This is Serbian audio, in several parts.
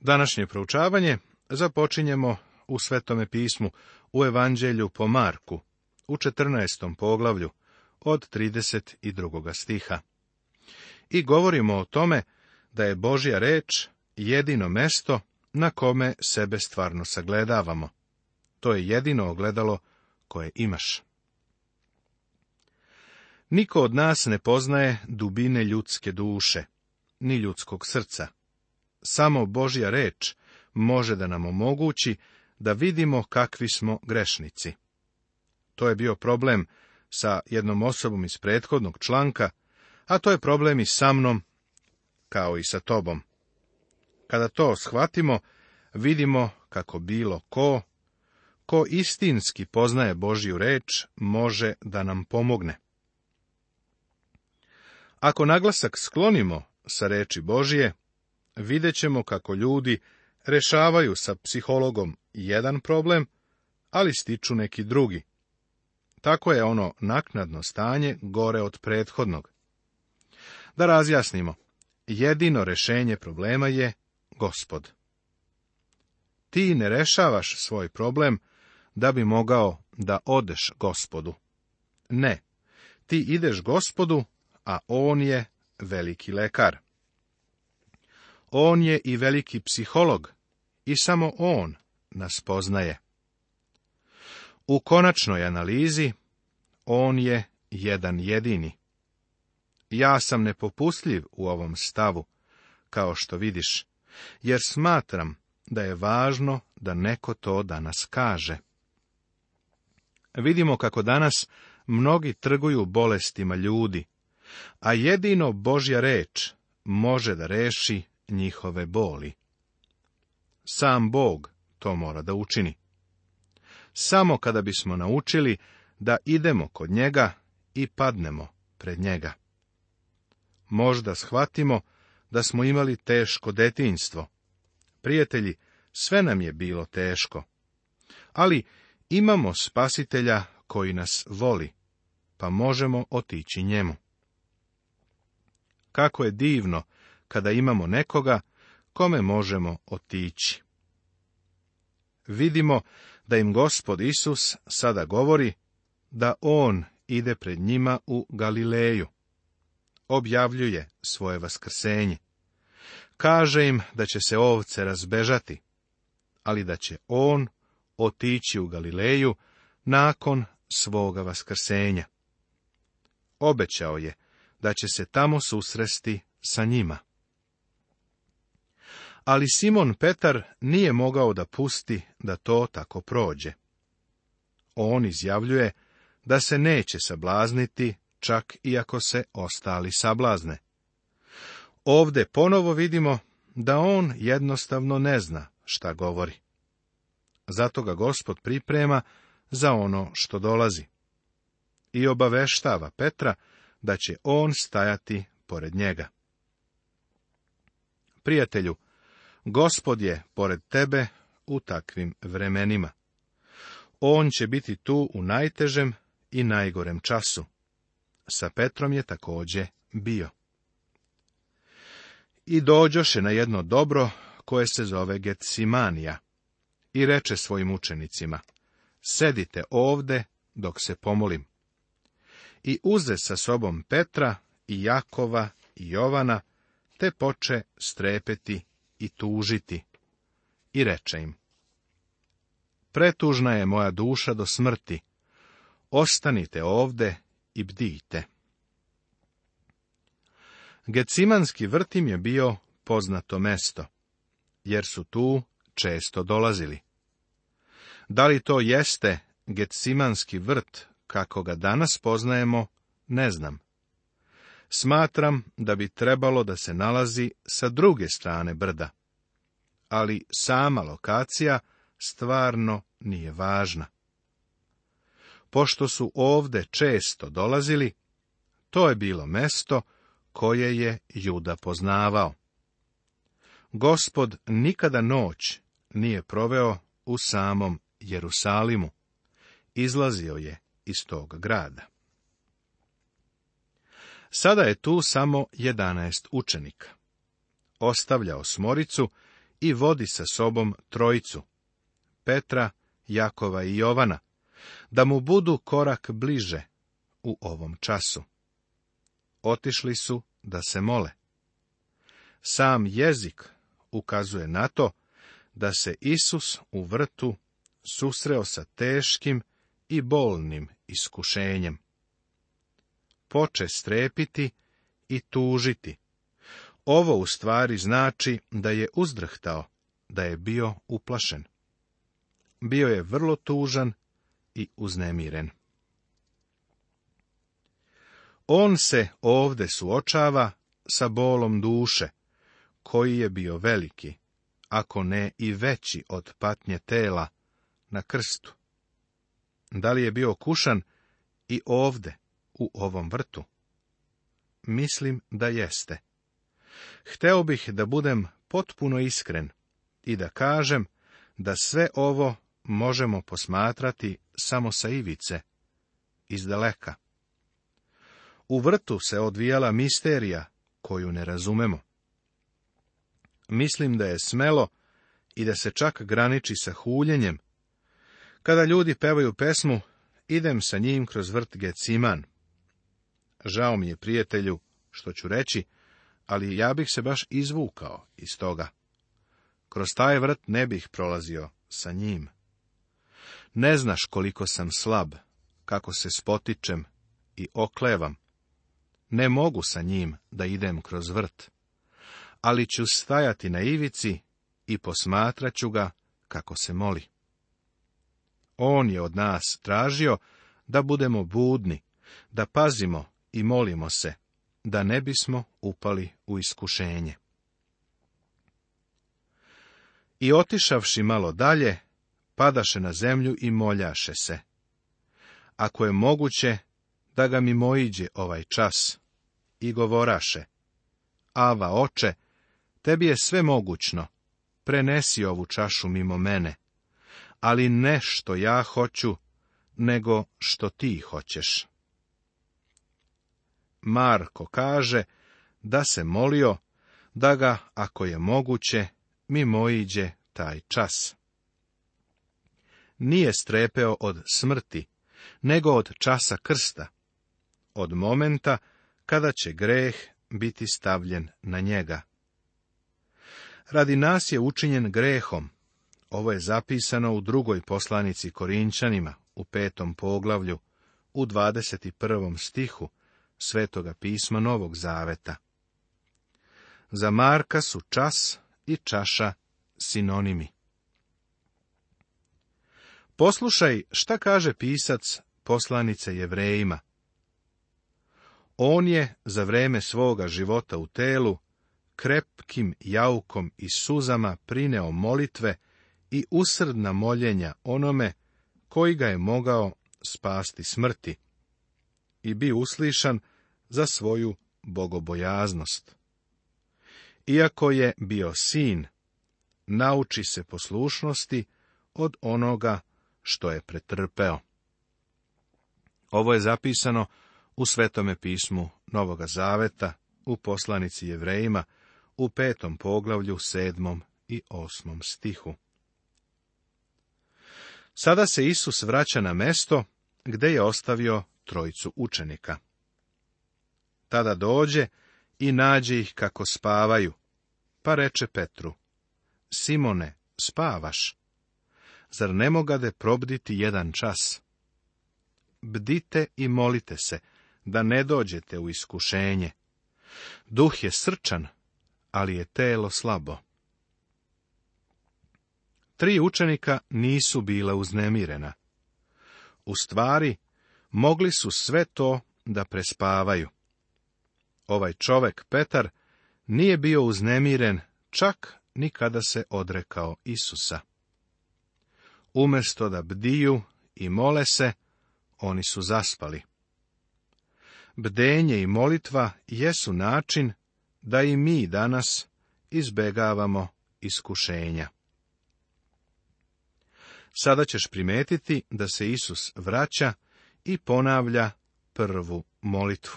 Današnje proučavanje započinjemo u Svetome pismu, u Evanđelju po Marku, u 14. poglavlju, od 32. stiha. I govorimo o tome da je Božja reč jedino mesto na kome sebe stvarno sagledavamo. To je jedino ogledalo koje imaš. Niko od nas ne poznaje dubine ljudske duše, ni ljudskog srca, samo Božja reč može da nam omogući da vidimo kakvi smo grešnici. To je bio problem sa jednom osobom iz prethodnog članka, a to je problem i sa mnom, kao i sa tobom. Kada to shvatimo, vidimo kako bilo ko, ko istinski poznaje Božju reč, može da nam pomogne. Ako naglasak sklonimo sa reči Božje, vidjet ćemo kako ljudi rešavaju sa psihologom jedan problem, ali stiču neki drugi. Tako je ono naknadno stanje gore od prethodnog. Da razjasnimo, jedino rešenje problema je gospod. Ti ne rešavaš svoj problem da bi mogao da odeš gospodu. Ne, ti ideš gospodu, a on je veliki lekar. On je i veliki psiholog i samo on nas poznaje. U konačnoj analizi on je jedan jedini. Ja sam nepopustljiv u ovom stavu, kao što vidiš, jer smatram da je važno da neko to danas kaže. Vidimo kako danas mnogi trguju bolestima ljudi, a jedino Božja reč može da reši njihove boli. Sam Bog to mora da učini. Samo kada bismo naučili da idemo kod njega i padnemo pred njega. Možda shvatimo da smo imali teško detinjstvo. Prijatelji, sve nam je bilo teško. Ali imamo spasitelja koji nas voli, pa možemo otići njemu. Kako je divno kada imamo nekoga kome možemo otići. Vidimo da im gospod Isus sada govori da on ide pred njima u Galileju. Objavljuje svoje vaskrsenje. Kaže im da će se ovce razbežati, ali da će on otići u Galileju nakon svoga vaskrsenja. Obećao je da će se tamo susresti sa njima ali Simon Petar nije mogao da pusti da to tako prođe. On izjavljuje da se neće sablazniti, čak i ako se ostali sablazne. Ovde ponovo vidimo da on jednostavno ne zna šta govori. Zato ga gospod priprema za ono što dolazi. I obaveštava Petra da će on stajati pored njega. Prijatelju, Gospod je pored tebe u takvim vremenima. On će biti tu u najtežem i najgorem času. Sa Petrom je također bio. I dođoše na jedno dobro koje se zove Getsimanija i reče svojim učenicima, sedite ovde dok se pomolim. I uze sa sobom Petra i Jakova i Jovana, te poče strepeti i tužiti. I reče im, pretužna je moja duša do smrti, ostanite ovde i bdijte. Gecimanski vrt im je bio poznato mesto, jer su tu često dolazili. Da li to jeste Gecimanski vrt, kako ga danas poznajemo, ne znam smatram da bi trebalo da se nalazi sa druge strane brda. Ali sama lokacija stvarno nije važna. Pošto su ovde često dolazili, to je bilo mesto koje je Juda poznavao. Gospod nikada noć nije proveo u samom Jerusalimu. Izlazio je iz tog grada. Sada je tu samo jedanaest učenika. Ostavlja osmoricu i vodi sa sobom trojicu, Petra, Jakova i Jovana, da mu budu korak bliže u ovom času. Otišli su da se mole. Sam jezik ukazuje na to da se Isus u vrtu susreo sa teškim i bolnim iskušenjem poče strepiti i tužiti. Ovo u stvari znači da je uzdrhtao, da je bio uplašen. Bio je vrlo tužan i uznemiren. On se ovde suočava sa bolom duše, koji je bio veliki, ako ne i veći od patnje tela na krstu. Da li je bio kušan i ovde, u ovom vrtu? Mislim da jeste. Hteo bih da budem potpuno iskren i da kažem da sve ovo možemo posmatrati samo sa ivice, iz daleka. U vrtu se odvijala misterija koju ne razumemo. Mislim da je smelo i da se čak graniči sa huljenjem. Kada ljudi pevaju pesmu, idem sa njim kroz vrt Geciman. Žao mi je, prijatelju, što ću reći, ali ja bih se baš izvukao iz toga. Kroz taj vrt ne bih prolazio sa njim. Ne znaš koliko sam slab, kako se spotičem i oklevam. Ne mogu sa njim da idem kroz vrt, ali ću stajati na ivici i posmatraću ga kako se moli. On je od nas tražio da budemo budni, da pazimo i molimo se da ne bismo upali u iskušenje. I otišavši malo dalje, padaše na zemlju i moljaše se. Ako je moguće, da ga mojiđe ovaj čas. I govoraše, Ava oče, tebi je sve mogućno, prenesi ovu čašu mimo mene, ali ne što ja hoću, nego što ti hoćeš. Marko kaže da se molio da ga, ako je moguće, mimoiđe taj čas. Nije strepeo od smrti, nego od časa krsta, od momenta kada će greh biti stavljen na njega. Radi nas je učinjen grehom. Ovo je zapisano u drugoj poslanici Korinčanima, u petom poglavlju, u 21. stihu, Svetoga pisma Novog Zaveta. Za Marka su čas i čaša sinonimi. Poslušaj šta kaže pisac poslanice jevrejima. On je za vreme svoga života u telu krepkim jaukom i suzama prineo molitve i usrdna moljenja onome koji ga je mogao spasti smrti i bi uslišan za svoju bogobojaznost. Iako je bio sin, nauči se poslušnosti od onoga što je pretrpeo. Ovo je zapisano u Svetome pismu Novoga Zaveta, u poslanici Jevrejima, u petom poglavlju, sedmom i osmom stihu. Sada se Isus vraća na mesto gdje je ostavio trojicu učenika. Tada dođe i nađe ih kako spavaju, pa reče Petru, Simone, spavaš? Zar ne mogade probditi jedan čas? Bdite i molite se, da ne dođete u iskušenje. Duh je srčan, ali je telo slabo. Tri učenika nisu bila uznemirena. U stvari, mogli su sve to da prespavaju. Ovaj čovek, Petar, nije bio uznemiren čak ni kada se odrekao Isusa. Umesto da bdiju i mole se, oni su zaspali. Bdenje i molitva jesu način da i mi danas izbegavamo iskušenja. Sada ćeš primetiti da se Isus vraća i ponavlja prvu molitvu.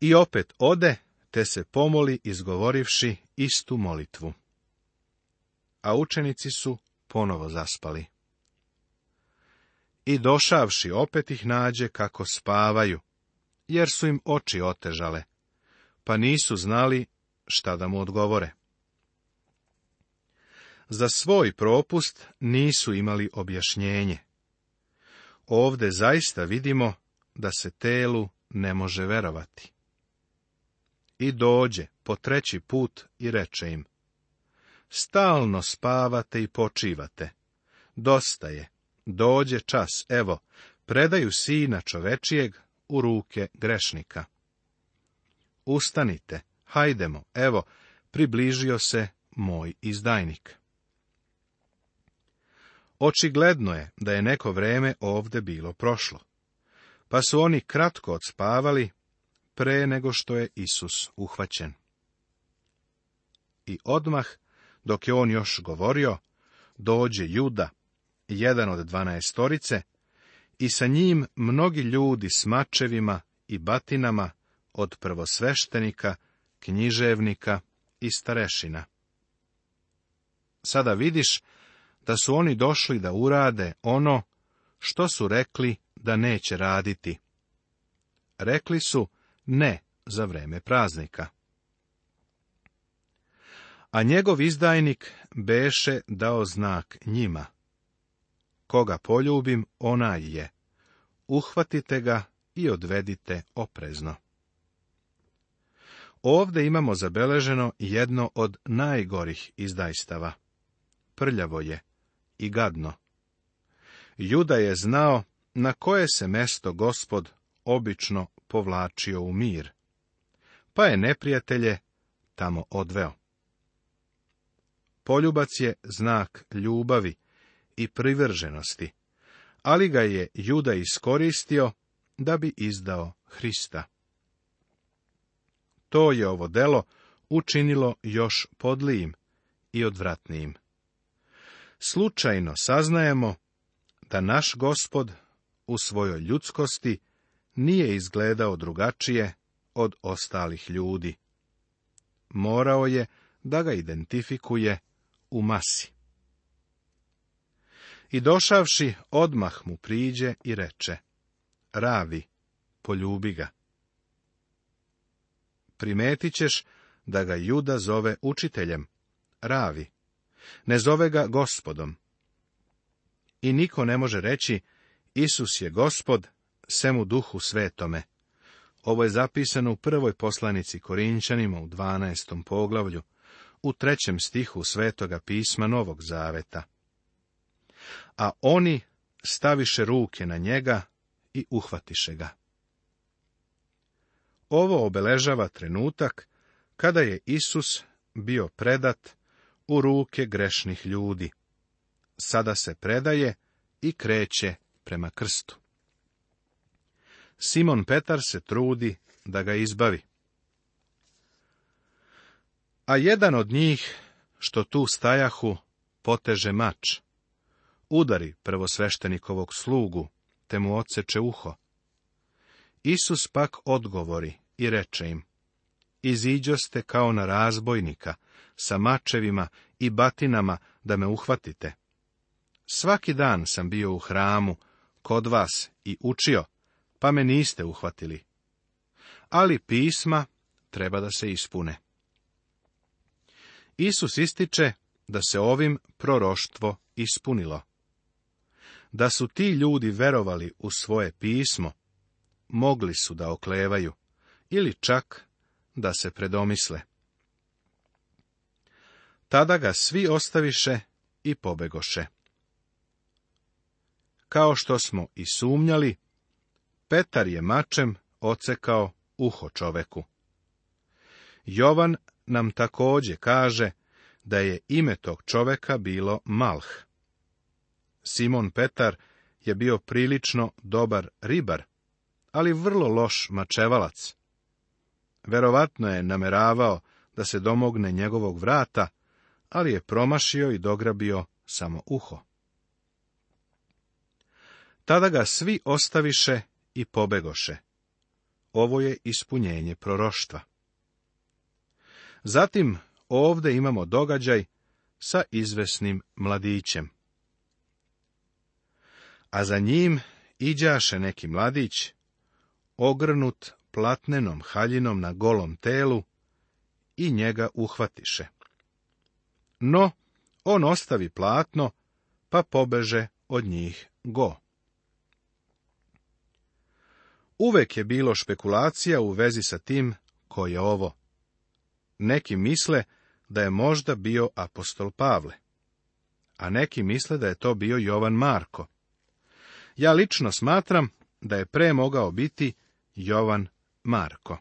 I opet ode, te se pomoli izgovorivši istu molitvu. A učenici su ponovo zaspali. I došavši opet ih nađe kako spavaju, jer su im oči otežale, pa nisu znali šta da mu odgovore. Za svoj propust nisu imali objašnjenje. Ovde zaista vidimo da se telu ne može verovati. I dođe po treći put i reče im, stalno spavate i počivate. Dosta je, dođe čas, evo, predaju sina čovečijeg u ruke grešnika. Ustanite, hajdemo, evo, približio se moj izdajnik. Očigledno je da je neko vreme ovde bilo prošlo. Pa su oni kratko odspavali pre nego što je Isus uhvaćen. I odmah, dok je on još govorio, dođe Juda, jedan od dvanaestorice, i sa njim mnogi ljudi s mačevima i batinama od prvosveštenika, književnika i starešina. Sada vidiš da su oni došli da urade ono što su rekli da neće raditi. Rekli su ne za vreme praznika. A njegov izdajnik beše dao znak njima. Koga poljubim, onaj je. Uhvatite ga i odvedite oprezno. Ovde imamo zabeleženo jedno od najgorih izdajstava. Prljavo je, i gadno. Juda je znao na koje se mesto gospod obično povlačio u mir, pa je neprijatelje tamo odveo. Poljubac je znak ljubavi i privrženosti, ali ga je Juda iskoristio da bi izdao Hrista. To je ovo delo učinilo još podlijim i odvratnijim slučajno saznajemo da naš gospod u svojoj ljudskosti nije izgledao drugačije od ostalih ljudi. Morao je da ga identifikuje u masi. I došavši, odmah mu priđe i reče, ravi, poljubi ga. Primetit ćeš da ga juda zove učiteljem, ravi, ne zove ga gospodom. I niko ne može reći, Isus je gospod, sem duhu svetome. Ovo je zapisano u prvoj poslanici Korinčanima u 12. poglavlju, u trećem stihu svetoga pisma Novog Zaveta. A oni staviše ruke na njega i uhvatiše ga. Ovo obeležava trenutak kada je Isus bio predat u ruke grešnih ljudi. Sada se predaje i kreće prema krstu. Simon Petar se trudi da ga izbavi. A jedan od njih, što tu stajahu, poteže mač. Udari prvosveštenikovog slugu, te mu odseče uho. Isus pak odgovori i reče im, ste kao na razbojnika, sa mačevima i batinama da me uhvatite. Svaki dan sam bio u hramu, kod vas i učio, pa me niste uhvatili. Ali pisma treba da se ispune. Isus ističe da se ovim proroštvo ispunilo. Da su ti ljudi verovali u svoje pismo, mogli su da oklevaju ili čak da se predomisle. Tada ga svi ostaviše i pobegoše. Kao što smo i sumnjali, Petar je mačem ocekao uho čoveku. Jovan nam također kaže da je ime tog čoveka bilo Malh. Simon Petar je bio prilično dobar ribar, ali vrlo loš mačevalac. Verovatno je nameravao da se domogne njegovog vrata, ali je promašio i dograbio samo uho. Tada ga svi ostaviše i pobegoše. Ovo je ispunjenje proroštva. Zatim ovdje imamo događaj sa izvesnim mladićem. A za njim iđaše neki mladić, ogrnut platnenom haljinom na golom telu, i njega uhvatiše. No, on ostavi platno, pa pobeže od njih go. Uvek je bilo špekulacija u vezi sa tim ko je ovo. Neki misle da je možda bio apostol Pavle, a neki misle da je to bio Jovan Marko. Ja lično smatram da je pre mogao biti Jovan Marko.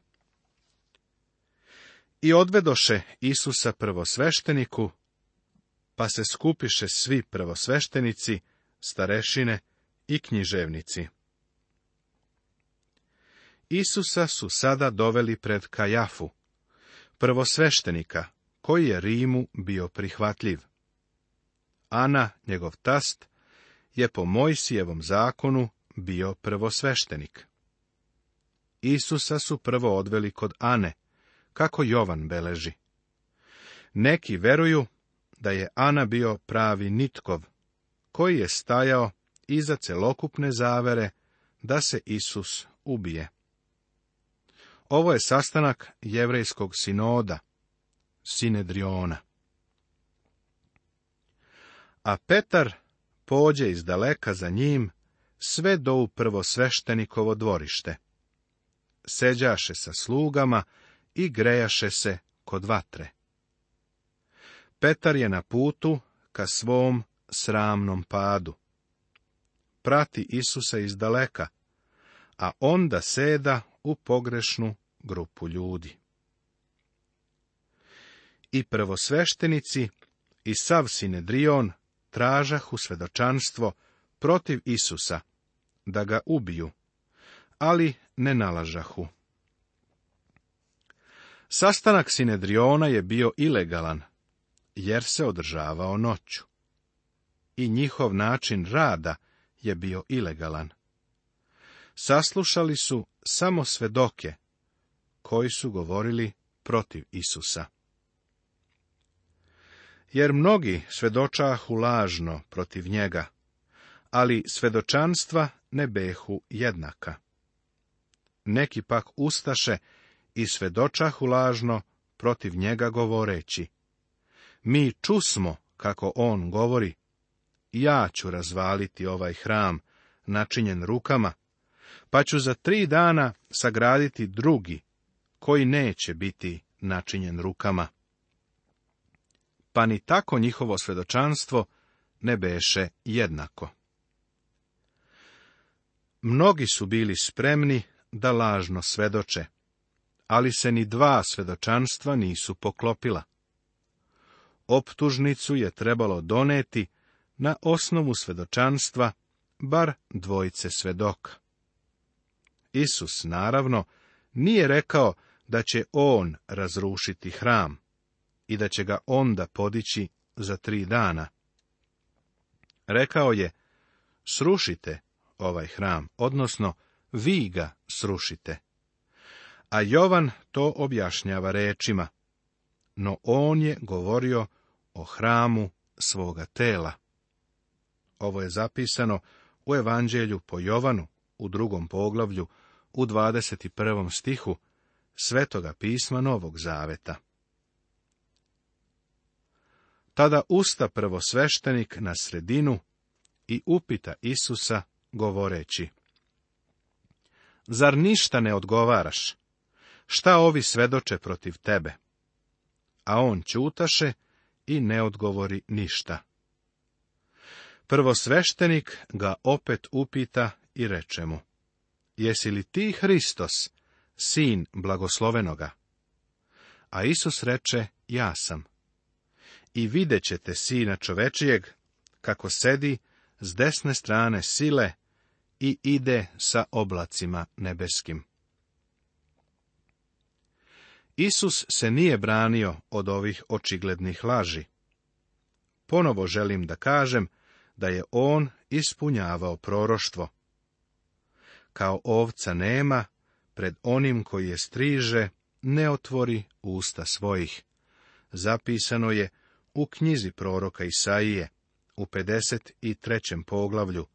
I odvedoše Isusa prvosvešteniku pa se skupiše svi prvosveštenici, starešine i književnici. Isusa su sada doveli pred Kajafu, prvosveštenika, koji je Rimu bio prihvatljiv. Ana, njegov tast, je po Mojsijevom zakonu bio prvosveštenik. Isusa su prvo odveli kod Ane, kako Jovan beleži. Neki veruju da je Ana bio pravi nitkov, koji je stajao iza celokupne zavere da se Isus ubije. Ovo je sastanak jevrejskog sinoda, Sinedriona. A Petar pođe iz daleka za njim, sve do u sveštenikovo dvorište. Seđaše sa slugama i grejaše se kod vatre. Petar je na putu ka svom sramnom padu. Prati Isusa iz daleka, a onda seda u pogrešnu grupu ljudi. I prvosveštenici i sav Sinedrion u svedočanstvo protiv Isusa, da ga ubiju, ali ne nalažahu. Sastanak Sinedriona je bio ilegalan, jer se održavao noću. I njihov način rada je bio ilegalan. Saslušali su samo svedoke koji su govorili protiv Isusa. Jer mnogi svedočahu lažno protiv njega, ali svedočanstva ne behu jednaka. Neki pak ustaše i svedočahu lažno protiv njega govoreći, mi čusmo kako on govori, ja ću razvaliti ovaj hram, načinjen rukama, pa ću za tri dana sagraditi drugi, koji neće biti načinjen rukama. Pa ni tako njihovo svedočanstvo ne beše jednako. Mnogi su bili spremni da lažno svedoče, ali se ni dva svedočanstva nisu poklopila optužnicu je trebalo doneti na osnovu svedočanstva bar dvojice svedok. Isus, naravno, nije rekao da će on razrušiti hram i da će ga onda podići za tri dana. Rekao je, srušite ovaj hram, odnosno vi ga srušite. A Jovan to objašnjava rečima no on je govorio o hramu svoga tela. Ovo je zapisano u Evanđelju po Jovanu u drugom poglavlju u 21. stihu Svetoga pisma Novog Zaveta. Tada usta prvosveštenik na sredinu i upita Isusa govoreći. Zar ništa ne odgovaraš? Šta ovi svedoče protiv tebe? a on ćutaše i ne odgovori ništa. Prvo sveštenik ga opet upita i reče mu, jesi li ti Hristos, sin blagoslovenoga? A Isus reče, ja sam. I vidjet ćete sina čovečijeg, kako sedi s desne strane sile i ide sa oblacima nebeskim. Isus se nije branio od ovih očiglednih laži. Ponovo želim da kažem da je on ispunjavao proroštvo. Kao ovca nema, pred onim koji je striže, ne otvori usta svojih. Zapisano je u knjizi proroka Isaije, u 53. poglavlju,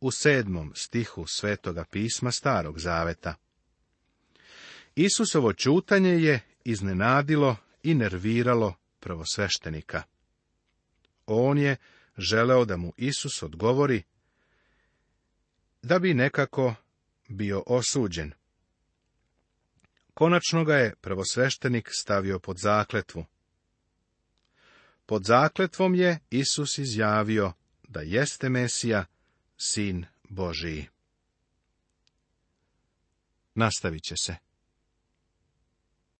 u sedmom stihu Svetoga pisma Starog Zaveta. Isusovo čutanje je iznenadilo i nerviralo prvosveštenika. On je želeo da mu Isus odgovori da bi nekako bio osuđen. Konačno ga je prvosveštenik stavio pod zakletvu. Pod zakletvom je Isus izjavio da jeste Mesija, sin Božiji. Nastavit će se.